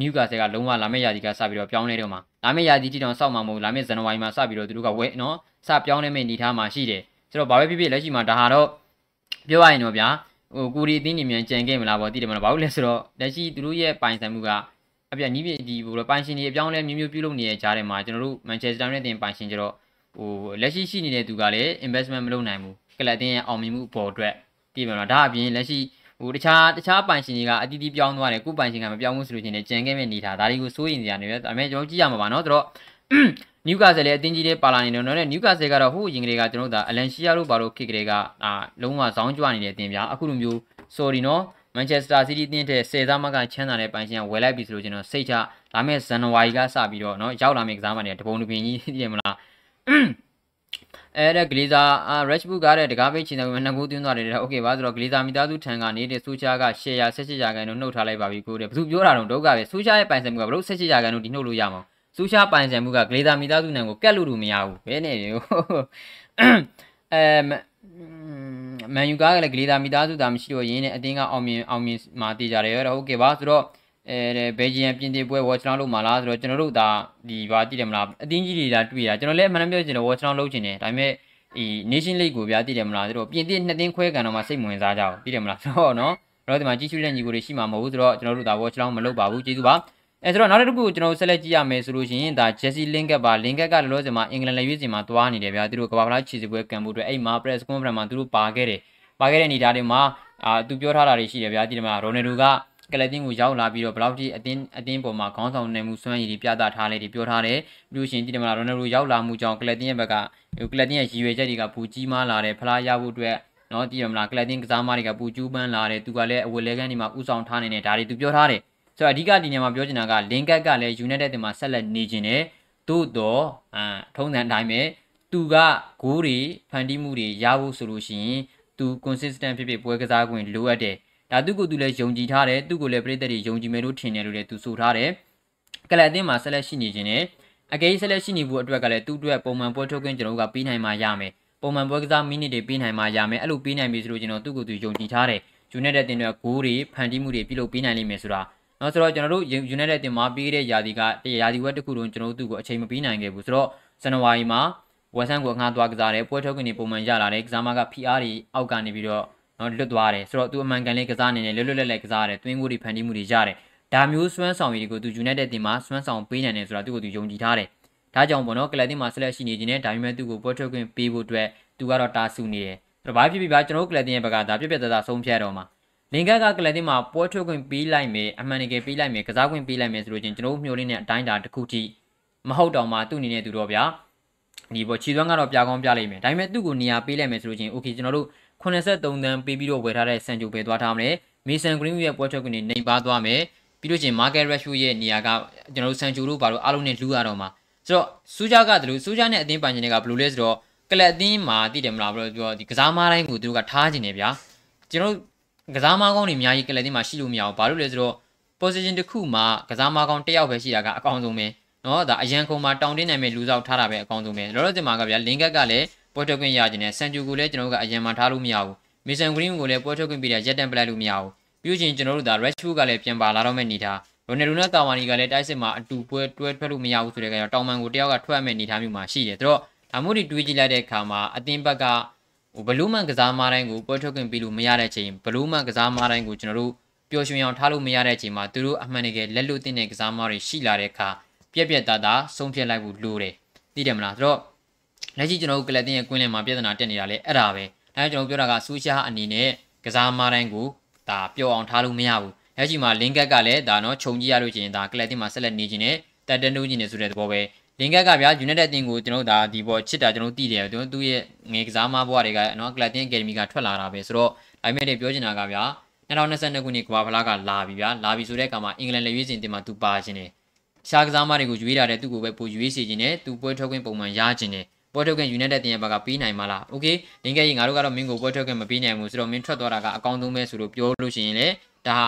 နျူကာဆယ်ကလုံးဝလာမယ့်ရာသီကစပြီးတော့ပြောင်းလဲတော့မှာလာမယ့်ရာသီတိတောင်စောက်မှာမဟုတ်လာမယ့်ဇန်နဝါရီမှာစပြီးတော့သူတို့ကဝဲနော်စပြောင်းလဲမယ့်အနေထားမှာရှိတယ်ဆိုတော့ဘာပဲဖြစ်ဖြစ်လက်ရှိမှာဒါဟာတော့ပြောရရင်တော့ဗျာဟိုကိုရီအသင်းနေမြန်ကြံခဲ့မလားပေါ့သိတယ်မလားဘာလို့လဲဆိုတော့လက်ရှိသူတို့ရဲ့ပိုင်ဆိုင်မှုကအပြနီးပြဒီဟိုပိုင်ရှင်တွေအပြောင်းလဲမျိုးမျိုးပြုလုပ်နေတဲ့ကြားထဲမှာကျွန်တော်တို့မန်ချက်စတာနဲ့တင်ပိုင်ရှင်ကြတော့ ဟိုလက်ရှိရှိနေတဲ့သူကလည်း investment မလုပ်နိုင်ဘူးကလပ်တင်ရဲ့အောင်မြင်မှုအပေါ်အတွက်သိတယ်မလားဒါအပြင်လက်ရှိဟိုတခြားတခြားပိုင်ရှင်တွေကအတီးတီးပြောင်းသွားတယ်ကိုပိုင်ရှင်ကမပြောင်းဘူးဆိုလို့ချင်းလည်းကြံခဲ့မဲ့နေတာဒါတွေကိုစိုးရင်စရာနေပဲဒါပေမဲ့ကျွန်တော်ကြည့်ရမှာပါနော်ဆိုတော့နျူကာဆယ်လည်းအတင်းကြီးလေးပါလာနေတယ်နော်နျူကာဆယ်ကတော့ဟိုရင်ကလေးကကျွန်တော်တို့ဒါအလန်ရှီယာတို့ဘာလို့ခေတ်ကလေးကအာလုံးဝဇောင်းကြွနေတဲ့အတင်းပြအခုလိုမျိုး sorry နော်မန်ချက်စတာစီးတီးတင်းတဲ့ဆယ်သားမကချမ်းသာတဲ့ပိုင်ရှင်ကဝယ်လိုက်ပြီဆိုလို့ကျွန်တော်စိတ်ချလာမယ့်ဇန်နဝါရီကစပြီးတော့နော်ရောက်လာမယ့်ကစားမတွေတပုံတပင်ကြီးသိရမလား အဲ့ဒါဂလီဇာအာရက်ဘုကတဲ့တကားပိတ်ချင်တယ်နှစ်ခုသွင်းသွားတယ်โอเคပါဆိုတော့ဂလီဇာမိသားစုထံကနေတဲ့ဆူချာကရှယ်ယာ16ရာခိုင်နှုန်းနှုတ်ထားလိုက်ပါပြီကိုတဲ့ဘယ်သူပြောတာတော့ဒုက္ခပဲဆူချာရဲ့ပိုင်ဆိုင်မှုကဘလို့16ရာခိုင်နှုန်းဒီနှုတ်လို့ရမှာဆူချာပိုင်ဆိုင်မှုကဂလီဇာမိသားစုနံကိုကတ်လို့လို့မရဘူးဘယ်နဲ့လဲအဲမန်ယူကားကလည်းဂလီဇာမိသားစုသားမရှိတော့ရင်းနဲ့အတင်းကအောင်မြင်အောင်မြင်မှာတည်ကြတယ်ဟုတ်ကဲ့ပါဆိုတော့ အဲဘယ်ဂျီယန်ပြင်သစ်ပွဲ watch down လုပ်မှာလားဆိုတော့ကျွန်တော်တို့ဒါဒီဘာတည်တယ်မလားအတင်းကြီးတွေဒါတွေ့တာကျွန်တော်လည်းအမှန်တမ်းပြောချင်တယ် watch down လုပ်ချင်တယ်ဒါပေမဲ့ဒီ nation league ကိုဗျာတည်တယ်မလားဆိုတော့ပြင်သစ်နှစ်သင်းခွဲကန်တော့မှစိတ်ဝင်စားကြအောင်တည်တယ်မလားဆိုတော့နော်ကျွန်တော်ဒီမှာကြီးစုတဲ့ညီကိုတွေရှိမှာမဟုတ်ဘူးဆိုတော့ကျွန်တော်တို့ဒါ watch down မလုပ်ပါဘူးကျေးဇူးပါအဲဆိုတော့နောက်တစ်ခုကျွန်တော်ဆက်လက်ကြည့်ရမယ်ဆိုလို့ရှိရင်ဒါ Jesse Lingard ပါ Lingard ကလောလောဆယ်မှာအင်္ဂလန်လက်ရွေးစင်မှာသွားနေတယ်ဗျာသူတို့ကဘာဖလားခြေစပွဲကန်ဖို့အတွက်အဲ့မှာ press conference မှာသူတို့ပါခဲ့တယ်ပါခဲ့တဲ့အနေအထားတွေမှာအာသူပြောထားတာတွေရှိတယ်ဗျာဒီမှာရိုနယ်ဒိုက ကလတင်ကိုရောက်လာပြီးတော့ဘယ်လောက်ထိအတင်းအတင်းပေါ်မှာခေါင်းဆောင်နိုင်မှုစွမ်းရည်တွေပြသထားလဲတွေပြောထားတယ်ပြီးလို့ရှိရင်ဒီမှာရိုနယ်ဒိုရောက်လာမှုကြောင့်ကလတင်ရဲ့ဘက်ကကလတင်ရဲ့ရည်ရွယ်ချက်တွေကပူကြီးမားလာတယ်ဖလားရဖို့အတွက်နော်တည်ရမလားကလတင်ကစားမတွေကပူကျူးပန်းလာတယ်သူကလည်းအဝယ်လဲကန်းဒီမှာဥဆောင်ထားနေတဲ့ဒါတွေသူပြောထားတယ်ဆိုတော့အဓိကဒီညမှာပြောချင်တာကလင်ကက်ကလည်း United တင်မှာဆက်လက်နေခြင်းတယ်သို့တော့အာထုံးစံအတိုင်းပဲသူကဂိုးတွေဖန်တီးမှုတွေရဖို့ဆိုလို့ရှိရင်သူ consistent ဖြစ်ဖြစ်ပွဲကစားခွင့်လိုအပ်တယ် ဒါသူ့ကိုသူလည်းယုံကြည်ထားတယ်သူ့ကိုလည်းပြည်သက်တွေယုံကြည်မယ်လို့ထင်တယ်လို့လည်းသူဆိုထားတယ်ကလပ်အသင်းမှာဆက်လက်ရှိနေခြင်းနဲ့အကယ်ဆက်လက်ရှိနေဖို့အတွက်ကလည်းသူ့အတွက်ပုံမှန်ပွဲထုတ်ခွင့်ကျွန်တော်တို့ကပေးနိုင်မှရမယ်ပုံမှန်ပွဲကစားမိနစ်တွေပေးနိုင်မှရမယ်အဲ့လိုပေးနိုင်ပြီဆိုလို့ကျွန်တော်သူ့ကိုသူယုံကြည်ထားတယ် United တင်တဲ့ဂိုးတွေဖန်တီးမှုတွေပြုလုပ်ပေးနိုင်လိမ့်မယ်ဆိုတာနော်ဆိုတော့ကျွန်တော်တို့ United တင်မှာပြီးခဲ့တဲ့ယာဒီကရာဒီဝက်တစ်ခုလုံးကျွန်တော်တို့သူ့ကိုအချိန်မပေးနိုင်ခဲ့ဘူးဆိုတော့ဇန်နဝါရီမှာဝက်ဆန်ကိုငှားသွားကစားတယ်ပွဲထုတ်ခွင့်တွေပုံမှန်ရလာတယ်ကစားမက PR တွေအောက်ကနေပြီးတော့ နော်လွတ်သွားတယ်ဆိုတော့သူအမှန်ကန်လေးကစားနေတယ်လွတ်လွတ်လပ်လပ်ကစားတယ်တွင်းကိုတွေဖန်တီးမှုတွေရတယ်ဒါမျိုးစွမ်းဆောင်ရည်တွေကိုသူ United တင်မှာစွမ်းဆောင်ပေးနိုင်တယ်ဆိုတာသူ့ကိုသူယုံကြည်ထားတယ်ဒါကြောင့်ပေါ့နော်ကလပ်တင်မှာဆက်လက်ရှိနေခြင်းနဲ့ဒါပေမဲ့သူ့ကိုပွဲထုတ်ခွင့်ပေးဖို့အတွက်သူကတော့တာဆူနေတယ်အဲ့တော့ဘာဖြစ်ဖြစ်ပါကျွန်တော်တို့ကလပ်တင်ရဲ့ဘက်ကဒါပြပြတသားဆုံးဖြတ်တော့မှာလင်ကက်ကကလပ်တင်မှာပွဲထုတ်ခွင့်ပေးလိုက်မယ်အမှန်တကယ်ပေးလိုက်မယ်ကစားခွင့်ပေးလိုက်မယ်ဆိုလို့ချင်းကျွန်တော်တို့မျှော်လင့်တဲ့အတိုင်းတာတစ်ခုထိမဟုတ်တော့မှသူ့အနေနဲ့သူတော့ဗျာဒီပေါ်ခြေသွမ်းကတော့ပြကောင်းပြလိုက်မယ်ဒါပေမဲ့သူ့ကိုနေရာပေးလိုက်မယ်ဆိုလို့ချင်းโอเคကျွန်တော်တို့ 83တန်ပေးပြီးတော့ဝယ်ထားတဲ့ဆန်ဂျိုပဲသွားထားမယ်မေဆန်ဂရင်းရဲ့ပွဲထွက်ခွင့်နေနေပါသွားမယ်ပြီးလို့ချင်း market ratio ရဲ့နေရာကကျွန်တော်တို့ဆန်ဂျိုတို့ဘာလို့အားလုံးနဲ့လူရတော့မှာဆိုတော့စူးကြကတလူစူးကြနဲ့အသင်းပိုင်ရှင်တွေကဘယ်လိုလဲဆိုတော့ကလပ်အသင်းမှာတည်တယ်မလားဘယ်လိုပြောဒီကစားမားတိုင်းကိုသူတို့ကထားခြင်းနေဗျာကျွန်တော်ကစားမားကောင်းတွေအများကြီးကလပ်အသင်းမှာရှိလို့မရအောင်ဘာလို့လဲဆိုတော့ position တစ်ခုမှာကစားမားကောင်းတစ်ယောက်ပဲရှိတာကအကောင်ဆုံးပဲနော်ဒါအရန်ခုံမှာတောင်းတင်းနိုင်မဲ့လူစောက်ထားတာပဲအကောင်ဆုံးပဲလောလောဆယ်မှာကဗျာလင်ကက်ကလည်း ပွဲထွက်ခွင့်ရခြင်းနဲ့ဆန်ဂျူကိုလည်းကျွန်တော်တို့ကအရန်မှာထားလို့မရဘူးမီဆန်ဂရင်းကိုလည်းပွဲထွက်ခွင့်ပေးတဲ့ရက်တန်ပလိုက်လို့မရဘူးပြီးရင်ကျွန်တော်တို့ဒါ Rashford ကလည်းပြန်ပါလာတော့မဲ့နေထားရိုနယ်ဒိုနဲ့ကာဝါနီကလည်းတိုက်စစ်မှာအတူပွဲတွဲထွက်လို့မရဘူးဆိုတဲ့ကောင်တောင်မန်ကိုတယောက်ကထွက်မဲ့နေထားမျိုးမှာရှိတယ်သူတို့ဒါမှမဟုတ်တွေးကြည့်လိုက်တဲ့အခါမှာအတင်းဘက်ကဟိုဘလူးမန်ကစားမားတိုင်းကိုပွဲထွက်ခွင့်ပေးလို့မရတဲ့ချိန်ဘလူးမန်ကစားမားတိုင်းကိုကျွန်တော်တို့ပျော်ရွှင်အောင်ထားလို့မရတဲ့အချိန်မှာသူတို့အမှန်တကယ်လက်လွတ်တဲ့ကစားမတွေရှိလာတဲ့အခါပြက်ပြက်သားသားဆုံးဖြတ်လိုက်ဖို့လိုတယ်သိတယ်မလားဆိုတော့ လက်ရှိကျွန်တော်တို့ကလပ်တင်ရဲ့ကွင်းလင်မှာပြဿနာတက်နေတာလေအဲ့ဒါပဲဒါကြောင့်ကျွန်တော်ပြောတာကဆူရှာအနေနဲ့ကစားမတိုင်းကိုဒါပျော်အောင်ထားလို့မရဘူးလက်ရှိမှာလင်ကက်ကလည်းဒါနော်ခြုံကြည့်ရလို့ရှိရင်ဒါကလပ်တင်မှာဆက်လက်နေခြင်းနဲ့တက်တန်းတိုးခြင်းနဲ့ဆိုတဲ့သဘောပဲလင်ကက်ကဗျာ United အသင်းကိုကျွန်တော်ဒါဒီပေါ်ချစ်တာကျွန်တော်သိတယ်ကျွန်တော်သူ့ရဲ့ငယ်ကစားမဘွားတွေကနော်ကလပ်တင်အကယ်ဒမီကထွက်လာတာပဲဆိုတော့ဒါပေမဲ့လည်းပြောချင်တာကဗျာ2022ခုနှစ်ကမ္ဘာဖလားကလာပြီဗျာလာပြီဆိုတဲ့အခါမှာအင်္ဂလန်လက်ရွေးစင်တင်မှာသူပါခြင်းတယ်ရှားကစားမတွေကိုရွေးတာတဲ့သူ့ကိုပဲပိုရွေးစီခြင်းနဲ့သူပွဲထုတ်ခွင့်ပုံမှန်ရခြင်းတယ် ပွဲထုတ်ခွင့် United တင်ရပါကပြီးနိုင်မလား။ Okay လင်ကဲကြီးငါတို့ကတော့မင်းကိုပွဲထုတ်ခွင့်မပြီးနိုင်ဘူးဆိုတော့မင်းထွက်သွားတာကအကောင်းဆုံးပဲဆိုလို့ပြောလို့ရှိရင်လေဒါ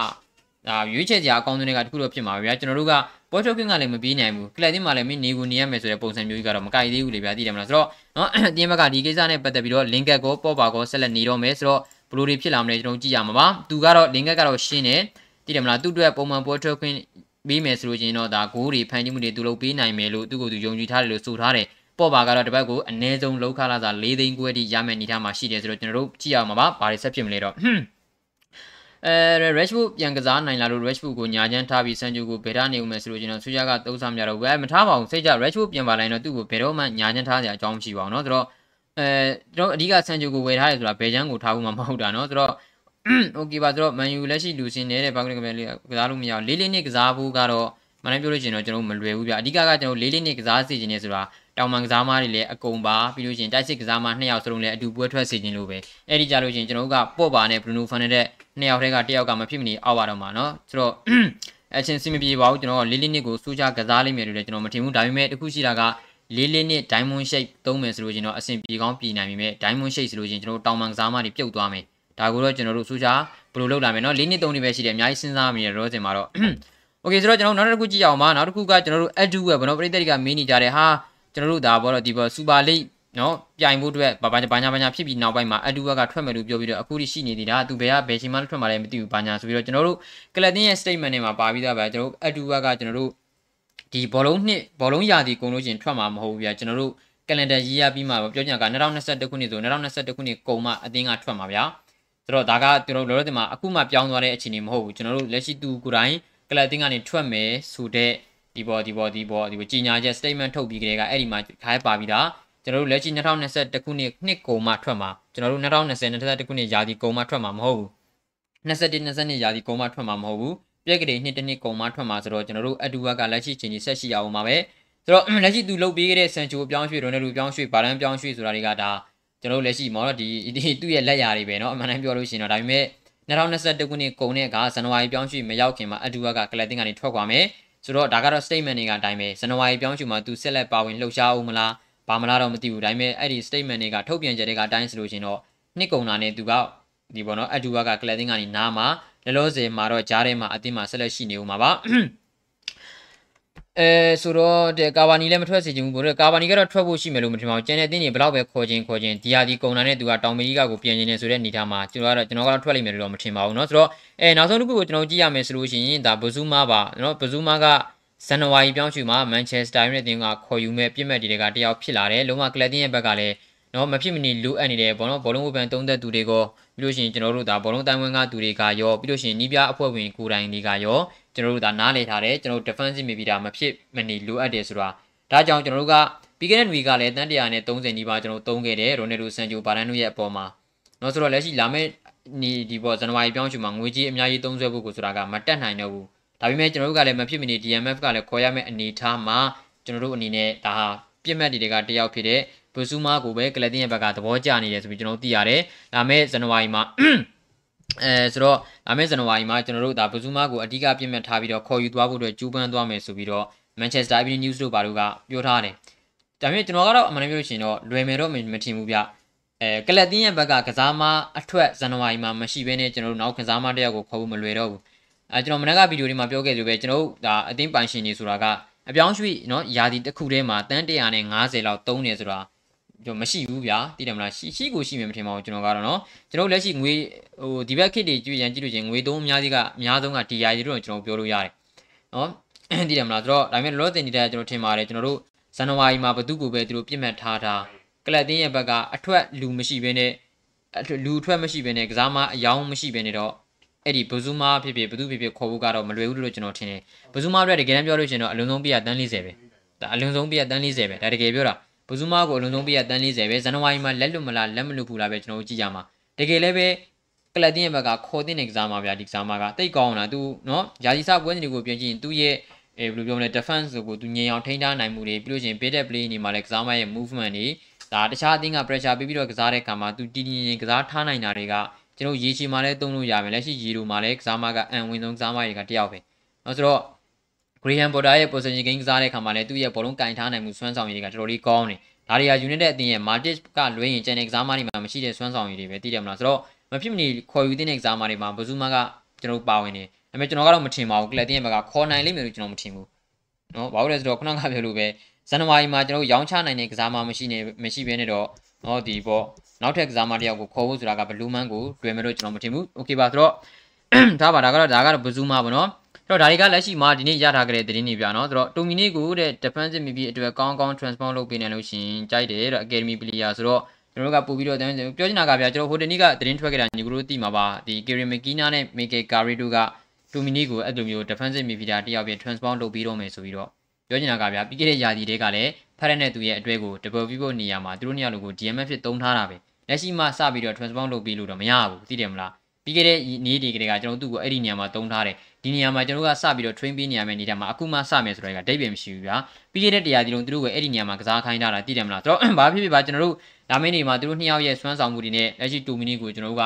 ဟာရွေးချယ်စရာအကောင်းဆုံးတွေကတခုတော့ဖြစ်မှာပဲဗျာကျွန်တော်တို့ကပွဲထုတ်ခွင့်ကလည်းမပြီးနိုင်ဘူးကလပ်တင်မှာလည်းမင်းနေကိုနေရမယ်ဆိုတဲ့ပုံစံမျိုးကြီးကတော့မကြိုက်သေးဘူးလေဗျာသိတယ်မလားဆိုတော့နော်တင်ဘက်ကဒီကိစ္စနဲ့ပတ်သက်ပြီးတော့လင်ကက်ကိုပေါ်ပါကိုဆက်လက်နေတော့မယ်ဆိုတော့ဘလိုတွေဖြစ်လာမလဲကျွန်တော်ကြည့်ရမှာပါသူကတော့လင်ကက်ကတော့ရှင်းတယ်သိတယ်မလားသူ့အတွက်ပုံမှန်ပွဲထွက်ခွင့်ပေးမယ်ဆိုလို့ချင်းတော့ဒါဂိုးတွေဖန်တီးမှုတွေသူလုပ်ပေးနိုင်မယ်လို့သူ့ကိုယ်သူယုံကြည်ထားတယ်လို့ဆိုထားတယ် ပေါ်ပါကတော့တပတ်ကိုအနည်းဆုံးလောက်ခလာစာ၄သိန်းခွဲတိရမယ်အနေထားမှာရှိတယ်ဆိုတော့ကျွန်တော်တို့ကြည့်ရမှာပါဘာတွေဆက်ဖြစ်မလဲတော့အဲ Rashford ပြန်ကစားနိုင်လာလို့ Rashford ကိုညာချမ်းထားပြီးစန်ဂျူကိုဘယ်ထားနေဦးမယ်ဆိုလို့ကျွန်တော်ဆွေးရကသုံးစားများတော့ဘယ်မထားပါဘူးစိတ်ကြ Rashford ပြန်ပါလိုက်တော့သူ့ကိုဘယ်တော့မှညာချမ်းထားစရာအကြောင်းမရှိပါဘူးเนาะဆိုတော့အဲကျွန်တော်အဓိကစန်ဂျူကိုဝယ်ထားတယ်ဆိုတာဘယ်ချမ်းကိုထားဖို့မှမဟုတ်တာเนาะဆိုတော့โอเคပါဆိုတော့ Man U လက်ရှိလူစင်နေတဲ့ဘာကလေးကလေးကစားလို့မရအောင်လေးလေးနှစ်ကစားဖို့ကတော့မနိုင်ပြောလို့ရှိရင်တော့ကျွန်တော်မလွယ်ဘူးဗျအဓိကကကျွန်တော်လေးလေးနှစ်ကစားစီခြင်းနေဆိုတာ တောင်မန်ကစားမားတွေလည်းအကုန်ပါပြီးလို့ရှိရင်တိုက်စစ်ကစားမားနှစ်ယောက်စလုံးလည်းအတူပွဲထွက်စီခြင်းလို့ပဲအဲ့ဒီကြလို့ရှိရင်ကျွန်တော်တို့ကပေါ့ပါနဲ့ Bruno Fernandes နှစ်ယောက်တည်းကတစ်ယောက်ကမဖြစ်မနေအောက်ပါတော့မှာเนาะဆိုတော့အချင်းစီမပြေပါဘူးကျွန်တော်ကလေးလေးနှစ်ကိုစူးချကစားလိမ့်မယ်လို့လည်းကျွန်တော်မထင်ဘူးဒါပေမဲ့တခုရှိတာကလေးလေးနှစ် diamond shape သုံးမယ်ဆိုလို့ကျွန်တော်အဆင်ပြေကောင်းပြည်နိုင်ပြီမဲ့ diamond shape ဆိုလို့ကျွန်တော်တောင်မန်ကစားမားတွေပြုတ်သွားမယ်ဒါကိုတော့ကျွန်တော်တို့စူးချဘယ်လိုလုပ်လာမလဲเนาะလေးနှစ်သုံးနှစ်ပဲရှိတယ်အများကြီးစဉ်းစားမိတယ်ရောစင်မှာတော့โอเคဆိုတော့ကျွန်တော်နောက်တစ်ခုကြည့်အောင်ပါနောက်တစ်ခုကကျွန်တော်တို့ Edu ပဲဗောနော်ပရိသတ်တွေကမင်းနေကြတယ်ဟာ ကျွန်တော်တို့ဒါဘောတော့ဒီဘော Super League နော်ပြိုင်ဖို့အတွက်ဘာဘာဘာညာဘာညာဖြစ်ပြီးနောက်ပိုင်းမှာ Edu ကထွက်မယ်လို့ပြောပြီးတော့အခုထိရှိနေသေးတာသူဘယ်ကဘယ်ချိန်မှထွက်မှာလဲမသိဘူးဘာညာဆိုပြီးတော့ကျွန်တော်တို့ကလပ်တင်ရဲ့ statement တွေမှာပါပြီးသားပဲကျွန်တော်တို့ Edu ကကျွန်တော်တို့ဒီဘောလုံးနှစ်ဘောလုံးရာသီကုန်လို့ရှင်ထွက်မှာမဟုတ်ဘူးဗျာကျွန်တော်တို့ calendar year ပြီးမှပြောချင်တာက2021ခုနှစ်ဆို2021ခုနှစ်ကုန်မှအတင်းကထွက်မှာဗျာဆိုတော့ဒါကကျွန်တော်တို့လောလောဆယ်မှာအခုမှပြောင်းသွားတဲ့အခြေအနေမဟုတ်ဘူးကျွန်တော်တို့လက်ရှိသူကိုယ်တိုင်ကလပ်တင်ကနေထွက်မယ်ဆိုတဲ့ ဒီပေါ်ဒီပေါ်ဒီပေါ်ဒီပေါ်ကြီးညာချက် statement ထုတ်ပြီးကြတဲ့ကအဲ့ဒီမှာခိုင်းပါပြီးသားကျွန်တော်တို့လက်ရှိ2021ခုနှစ်နှစ်ကုန်မှထွက်မှာကျွန်တော်တို့2020 2021ခုနှစ်ရာသီကုန်မှထွက်မှာမဟုတ်ဘူး21 22ရာသီကုန်မှထွက်မှာမဟုတ်ဘူးပြက်ကလေးနှစ်တစ်နှစ်ကုန်မှထွက်မှာဆိုတော့ကျွန်တော်တို့အတူဝကလက်ရှိချင်းကြီးဆက်ရှိရအောင်ပါပဲဆိုတော့လက်ရှိသူလုပ်ပေးခဲ့တဲ့ဆန်ချိုပြောင်းရွှေ့ရိုနယ်လူပြောင်းရွှေ့ဘာလန်ပြောင်းရွှေ့ဆိုတာတွေကဒါကျွန်တော်တို့လက်ရှိမော်တော့ဒီသူ့ရဲ့လက်ရာတွေပဲเนาะအမှန်တမ်းပြောလို့ရှိရင်တော့ဒါပေမဲ့2021ခုနှစ်ကုန်တဲ့ကဇန်နဝါရီပြောင်းရွှေ့မရောက်ခင်မှာအတူဝကကလပ်တင်ကနေထွက်သွားမယ် ဆိုတော့ဒါကတော့ statement တွေကအတိုင်းပဲဇန်နဝါရီပြောင်းရွှေ့မှာသူဆက်လက်ပါဝင်လှုပ်ရှားအောင်မလားဘာမလားတော့မသိဘူးဒါပေမဲ့အဲ့ဒီ statement တွေကထုတ်ပြန်ချက်တွေကအတိုင်းဆိုလို့ရှင်တော့နှစ်ကုန်တာနဲ့သူကဒီပေါ့နော်အတူဝကကလပ်တင်ကနေနားမှာလောလောဆယ်မှာတော့ကြားထဲမှာအတင်းမှာဆက်လက်ရှိနေဦးမှာပါ အဲဆိုတော့တဲ့ကာဗာနီလည်းမထွက်စေချင်ဘူးဘို့ကာဗာနီကတော့ထွက်ဖို့ရှိမယ်လို့မထင်ပါဘူးကျန်တဲ့အသင်းတွေဘလောက်ပဲခေါ်ခြင်းခေါ်ခြင်းဒီဟာဒီကုန်တာနဲ့သူကတောင်မကြီးကကိုပြင်နေဆိုတဲ့အနေထားမှာကျွန်တော်ကတော့ကျွန်တော်ကတော့ထွက်လိမ့်မယ်လို့တော့မထင်ပါဘူးเนาะဆိုတော့အဲနောက်ဆုံးတစ်ခုကိုကျွန်တော်ကြည့်ရမယ်ဆိုလို့ရှိရင်ဒါဘဇူးမားပါเนาะဘဇူးမားကဇန်နဝါရီပြောင်းရွှေ့မှာမန်ချက်စတာယူနိုက်တက်ကခေါ်ယူမဲ့ပြစ်မှတ်တွေကတယောက်ဖြစ်လာတယ်လုံးဝကလပ်တင်ရဲ့ဘက်ကလည်းနော်မဖြစ်မနေလိုအပ်နေတယ်ဘောလုံးဘောလုံးဝပန်သုံးသက်သူတွေကိုပြီးလို့ရှိရင်ကျွန်တော်တို့ဒါဘောလုံးတိုင်ဝမ်ကသူတွေကရောပြီးလို့ရှိရင်နီးပြအဖွဲ့ဝင်ကိုယ်တိုင်တွေကရော ကျွန်တော်တို့ဒါနားလည်ထားတယ်ကျွန်တော်တို့ defensive midfielder မဖြစ်မနေလိုအပ်တယ်ဆိုတာဒါကြောင့်ကျွန်တော်တို့ကပြီးခဲ့တဲ့နွေကလည်းတန်တရာနဲ့30နီးပါးကျွန်တော်သုံးခဲ့တယ်ရိုနယ်ဒိုဆန်ဂျိုဘာရန်တို့ရဲ့အပေါ်မှာနော်ဆိုတော့လက်ရှိလာမယ့်ဒီဒီပေါ်ဇန်နဝါရီပြောင်းချူမှာငွေကြီးအများကြီးသုံးဆွဲဖို့ကိုဆိုတာကမတက်နိုင်တော့ဘူးဒါပေမဲ့ကျွန်တော်တို့ကလည်းမဖြစ်မနေ DMF ကလည်းခေါ်ရမယ့်အနေအထားမှာကျွန်တော်တို့အနေနဲ့ဒါဟာပြစ်မှတ်တွေကတယောက်ဖြစ်တဲ့ဘဆူမာကိုပဲကလပ်တင်ရဲ့ဘက်ကသဘောကျနေတယ်ဆိုပြီးကျွန်တော်တို့သိရတယ်။ဒါမဲ့ဇန်နဝါရီမှာ အဲဆိုတော့လာမယ့်ဇန်နဝါရီမှာကျွန်တော်တို့ဒါဘဇူးမကိုအဓိကပြင်မှတ်ထားပြီးတော့ခေါ်ယူသွားဖို့အတွက်ကြိုးပမ်းသွားမယ်ဆိုပြီးတော့ Manchester Evening News တို့ဘာတို့ကပြောထားတယ်။ဒါပေမဲ့ကျွန်တော်ကတော့အမှန်တကယ်လို့ရှိရင်တော့လွယ်မယ်တော့မထင်ဘူးဗျ။အဲကလပ်တင်းရဲ့ဘက်ကကစားမအထွက်ဇန်နဝါရီမှာမရှိဘဲနဲ့ကျွန်တော်တို့နောက်ကစားမတယောက်ကိုခေါ်ဖို့မလွယ်တော့ဘူး။အဲကျွန်တော်မနက်ကဗီဒီယိုတွေမှာပြောခဲ့လို့ပဲကျွန်တော်တို့ဒါအသင်းပိုင်ရှင်တွေဆိုတာကအပြောင်းရွှေ့နော်ယာတီတစ်ခုထဲမှာတန်း150လောက်သုံးနေဆိုတာ ကျွန်တော်မရှိဘူးဗျာသိတယ်မလားရှိရှိကိုရှိမယ်မထင်ပါဘူးကျွန်တော်ကတော့နော်ကျွန်တော်လက်ရှိငွေဟိုဒီဘက်ခေတ်တွေကြည့်ရန်ကြည့်လို့ချင်းငွေသုံးအများကြီးကအများဆုံးက DI တွေတော့ကျွန်တော်ပြောလို့ရတယ်နော်သိတယ်မလားဆိုတော့ဒါပေမဲ့လောတင်နေတာကျွန်တော်ထင်ပါတယ်ကျွန်တော်တို့ဇန်နဝါရီမှာဘသူကိုပဲသူတို့ပြစ်မှတ်ထားတာကလပ်တင်းရဲ့ဘက်ကအထွက်လူမရှိဘဲနဲ့လူထွက်မရှိဘဲနဲ့ကစားမအယောင်မရှိဘဲနဲ့တော့အဲ့ဒီဘဇူမာဖြစ်ဖြစ်ဘသူဖြစ်ဖြစ်ခေါ်ဖို့ကတော့မလွယ်ဘူးလို့ကျွန်တော်ထင်တယ်ဘဇူမာအတွက်တကယ်တမ်းပြောလို့ရှင်တော့အလုံးစုံပြရတန်း40ပဲဒါအလုံးစုံပြရတန်း40ပဲဒါတကယ်ပြောတာ ဘဇူးမကိုအလုံးဆုံးပေးရတန်း40ပဲဇန်နဝါရီမှာလက်လွတ်မလားလက်မလွတ်ဘူးလားပဲကျွန်တော်တို့ကြည့်ကြမှာတကယ်လည်းပဲကလပ်တင်းရဲ့ဘက်ကခေါ်တင်တဲ့ကစားမဗျာဒီကစားမကတိတ်ကောင်းလားသူနော်ယာစီစပွဲစဉ်တွေကိုပြင်ကြည့်ရင်သူ့ရဲ့အဲဘယ်လိုပြောမလဲ defense ဆိုကိုသူငြိမ်အောင်ထိန်းထားနိုင်မှုတွေပြီးလို့ရှိရင် bit play နေမှာလည်းကစားမရဲ့ movement တွေဒါတခြားအသင်းက pressure ပေးပြီးတော့ကစားတဲ့အခါမှာသူတည်တည်ငြိမ်ကစားထားနိုင်တာတွေကကျွန်တော်ရေချီမှာလည်းသုံးလို့ရမယ်လက်ရှိရေတို့မှာလည်းကစားမကအန်ဝင်ဆုံးကစားမတွေကတယောက်ပဲနော်ဆိုတော့ Graham Potter ရဲ့ possession game ကစားတဲ့အခါမှာလည်းသူ့ရဲ့ဘောလုံးကင်ထားနိုင်မှုစွမ်းဆောင်ရည်ကတော်တော်လေးကောင်းတယ်။ဒါတွေက unit တဲ့အသင်းရဲ့ Matic ကလွှဲရင်ကျန်တဲ့ကစားမတွေမှာမရှိတဲ့စွမ်းဆောင်ရည်တွေပဲသိတယ်မလားဆိုတော့မဖြစ်မနေခေါ်ယူတဲ့ကစားမတွေမှာဘဇူးမကကျွန်တော်ပါဝင်နေ။ဒါပေမဲ့ကျွန်တော်ကတော့မထင်ပါဘူးကလပ်တင်းရဲ့ဘက်ကခေါ်နိုင်လိမ့်မယ်လို့ကျွန်တော်မထင်ဘူး။နော်ဘာလို့လဲဆိုတော့ခုနကပြောလို့ပဲဇန်နဝါရီမှာကျွန်တော်ရောင်းချနိုင်တဲ့ကစားမမရှိနေမရှိဘဲနဲ့တော့နော်ဒီပေါ့နောက်ထပ်ကစားမတယောက်ကိုခေါ်ဖို့ဆိုတာကဘလူးမန်းကိုတွေ့မယ်လို့ကျွန်တော်မထင်ဘူး။ Okay ပါဆိုတော့ဒါပါဒါကတော့ဒါကတော့ဘဇူးမပေါ့နော်။ တော့ဒါတွေကလက်ရှိမှာဒီနေ့ရထားကြတဲ့သတင်းတွေပြနော်ဆိုတော့ Dominic ကိုတဲ့ defensive midfield အတွက်ကောင်းကောင်း transform လုပ်ပေးနိုင်လို့ရှင်ကြိုက်တယ်တဲ့ academy player ဆိုတော့ကျွန်တော်တို့ကပို့ပြီးတော့ပြောချင်တာကဗျာကျွန်တော်ဟိုတနေ့ကသတင်းထွက်ခဲ့တာညီကတို့သိမှာပါဒီ Kieran McKenna နဲ့ Mikel Carrero က Dominic ကိုအဲ့လိုမျိုး defensive midfielder တယောက်ပြင် transform လုပ်ပြီးတော့မယ်ဆိုပြီးတော့ပြောချင်တာကဗျာပြီးခဲ့တဲ့ယာတီတွေကလည်းဖရက်နဲ့သူရဲ့အတွဲကို double pivot နေရာမှာသူတို့နှစ်ယောက်လိုကို DMF ဖြစ်သုံးထားတာပဲလက်ရှိမှစပြီးတော့ transform လုပ်ပြီးလို့တော့မရဘူးသိတယ်မလား ပြီးခဲ့တဲ့နေ့တွေကတည်းကကျွန်တော်တို့ကိုအဲ့ဒီနေရာမှာသုံးထားတယ်ဒီနေရာမှာကျွန်တော်တို့ကစပြီးတော့ train ပေးနေရမယ့်နေတာမှာအခုမှစမယ်ဆိုတော့ကဒိတ်ပြန်မရှိဘူးဗျာပြီးခဲ့တဲ့တရားဒီလုံးသူတို့ကအဲ့ဒီနေရာမှာကစားခိုင်းထားတာသိတယ်မလားဆိုတော့ဘာဖြစ်ဖြစ်ပါကျွန်တော်တို့ဒါမင်းနေမှာသူတို့နှစ်ယောက်ရဲ့စွမ်းဆောင်မှုတွေနဲ့လက်ရှိ2မိနစ်ကိုကျွန်တော်တို့က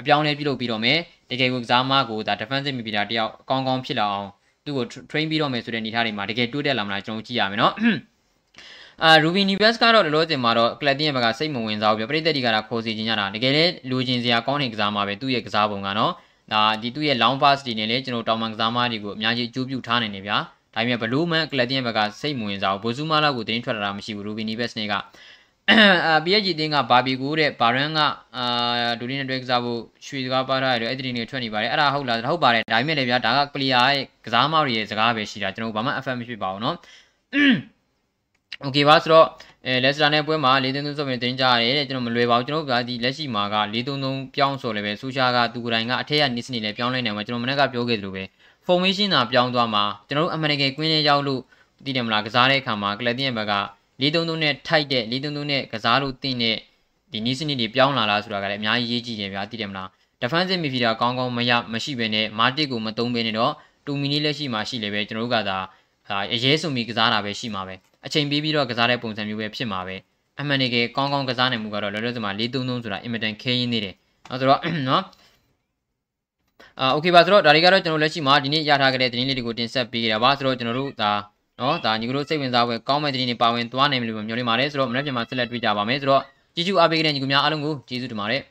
အပြောင်းလဲပြုလုပ်ပြီးတော့မယ်တကယ်ကိုကစားမကိုဒါ defensive midfielder တယောက်ကောင်းကောင်းဖြစ်လာအောင်သူ့ကို train ပြီးတော့မယ်ဆိုတဲ့အနေအထားတွေမှာတကယ်တိုးတက်လာမလားကျွန်တော်ကြည့်ရမယ်နော် အာ Ruby Neves ကတော့လောလောဆယ်မှာတော့ Clatin ရဲ့ဘက်ကစိတ်မဝင်စားဘူးပြပရိသတ်တွေကတော့ခေါ်စီခြင်းကြတာတကယ်လည်းလူချင်းစရာကောင်းတဲ့ကစားမှာပဲသူ့ရဲ့ကစားပုံကနော်ဒါဒီသူ့ရဲ့ long pass တွေနဲ့လည်းကျွန်တော်တောင်ပန်ကစားမတွေကိုအများကြီးအကျိုးပြုထားနိုင်နေဗျာဒါပေမဲ့ဘလူးမန် Clatin ရဲ့ဘက်ကစိတ်မဝင်စားဘူးဘိုဇူမာလောက်ကိုတင်းထွက်လာတာမရှိဘူး Ruby Neves နဲ့ကအာ PSG တင်းကဘာဘီကူတဲ့ဘာရန်ကအာဒူလီနဲ့တွဲကစားဖို့ရွှေစကားပါထားရတယ်အဲ့ဒီနေထွက်နေပါတယ်အဲ့ဒါဟုတ်လားဟုတ်ပါတယ်ဒါပေမဲ့လည်းဗျာဒါက clear ရဲ့ကစားမတွေရဲ့စကားပဲရှိတာကျွန်တော်ဘာမှ FM မဖြစ်ပါဘူးเนาะ โอเคပါဆိုတော့အဲလက်စတာနဲ့ပွဲမှာ4-3-3ဆိုပြီးတင်ကြရတယ်တဲ့ကျွန်တော်မလွယ်ပါဘူးကျွန်တော်ကဒီလက်ရှိမှာက4-3-3ပြောင်းဆိုလည်းပဲဆူရှာကသူကိုယ်တိုင်ကအထက်ကနေစနေလည်းပြောင်းလဲနေမှာကျွန်တော်မနေ့ကပြောခဲ့သလိုပဲ formation သာပြောင်းသွားမှာကျွန်တော်တို့အမှန်တကယ်ကွင်းထဲရောက်လို့သိတယ်မလားကစားတဲ့အခါမှာကလပ်တင်ရဲ့ဘက်က4-3-3နဲ့ထိုက်တဲ့4-3-3နဲ့ကစားလို့တင်တဲ့ဒီနီးစနစ်တွေပြောင်းလာလားဆိုတာကလည်းအများကြီးရေးကြည့်တယ်ဗျာသိတယ်မလား defensive midfielder ကောင်းကောင်းမရမရှိဘဲနဲ့ Matic ကိုမသုံးဘဲနဲ့တော့2 mini လက်ရှိမှာရှိလေပဲကျွန်တော်တို့ကသာအရေးစုံပြီးကစားတာပဲရှိမှာပဲ အချိန်ပေးပြီးတော့ကစားတဲ့ပုံစံမျိုးပဲဖြစ်မှာပဲအမှန်တကယ်ကောင်းကောင်းကစားနိုင်မှုကတော့လောလောဆယ်မှာ4-3-3ဆိုတာအင်မတန်ခဲရင်းနေတယ်အဲဆိုတော့နော်အာโอเคပါဆိုတော့ဒါတွေကတော့ကျွန်တော်လက်ရှိမှာဒီနေ့ရထားခဲ့တဲ့သတင်းလေးတွေကိုတင်ဆက်ပေးကြတာပါဆိုတော့ကျွန်တော်တို့ဒါနော်ဒါညီကတို့စိတ်ဝင်စားပွဲကောင်းမဲ့သတင်းတွေပါဝင်သွားနိုင်မယ်လို့မျှော်လင့်ပါတယ်ဆိုတော့မနေ့ပြန်မှာဆက်လက်တွေ့ကြပါမယ်ဆိုတော့ကျေးဇူးအားပေးတဲ့ညီကများအားလုံးကိုကျေးဇူးတင်ပါတယ်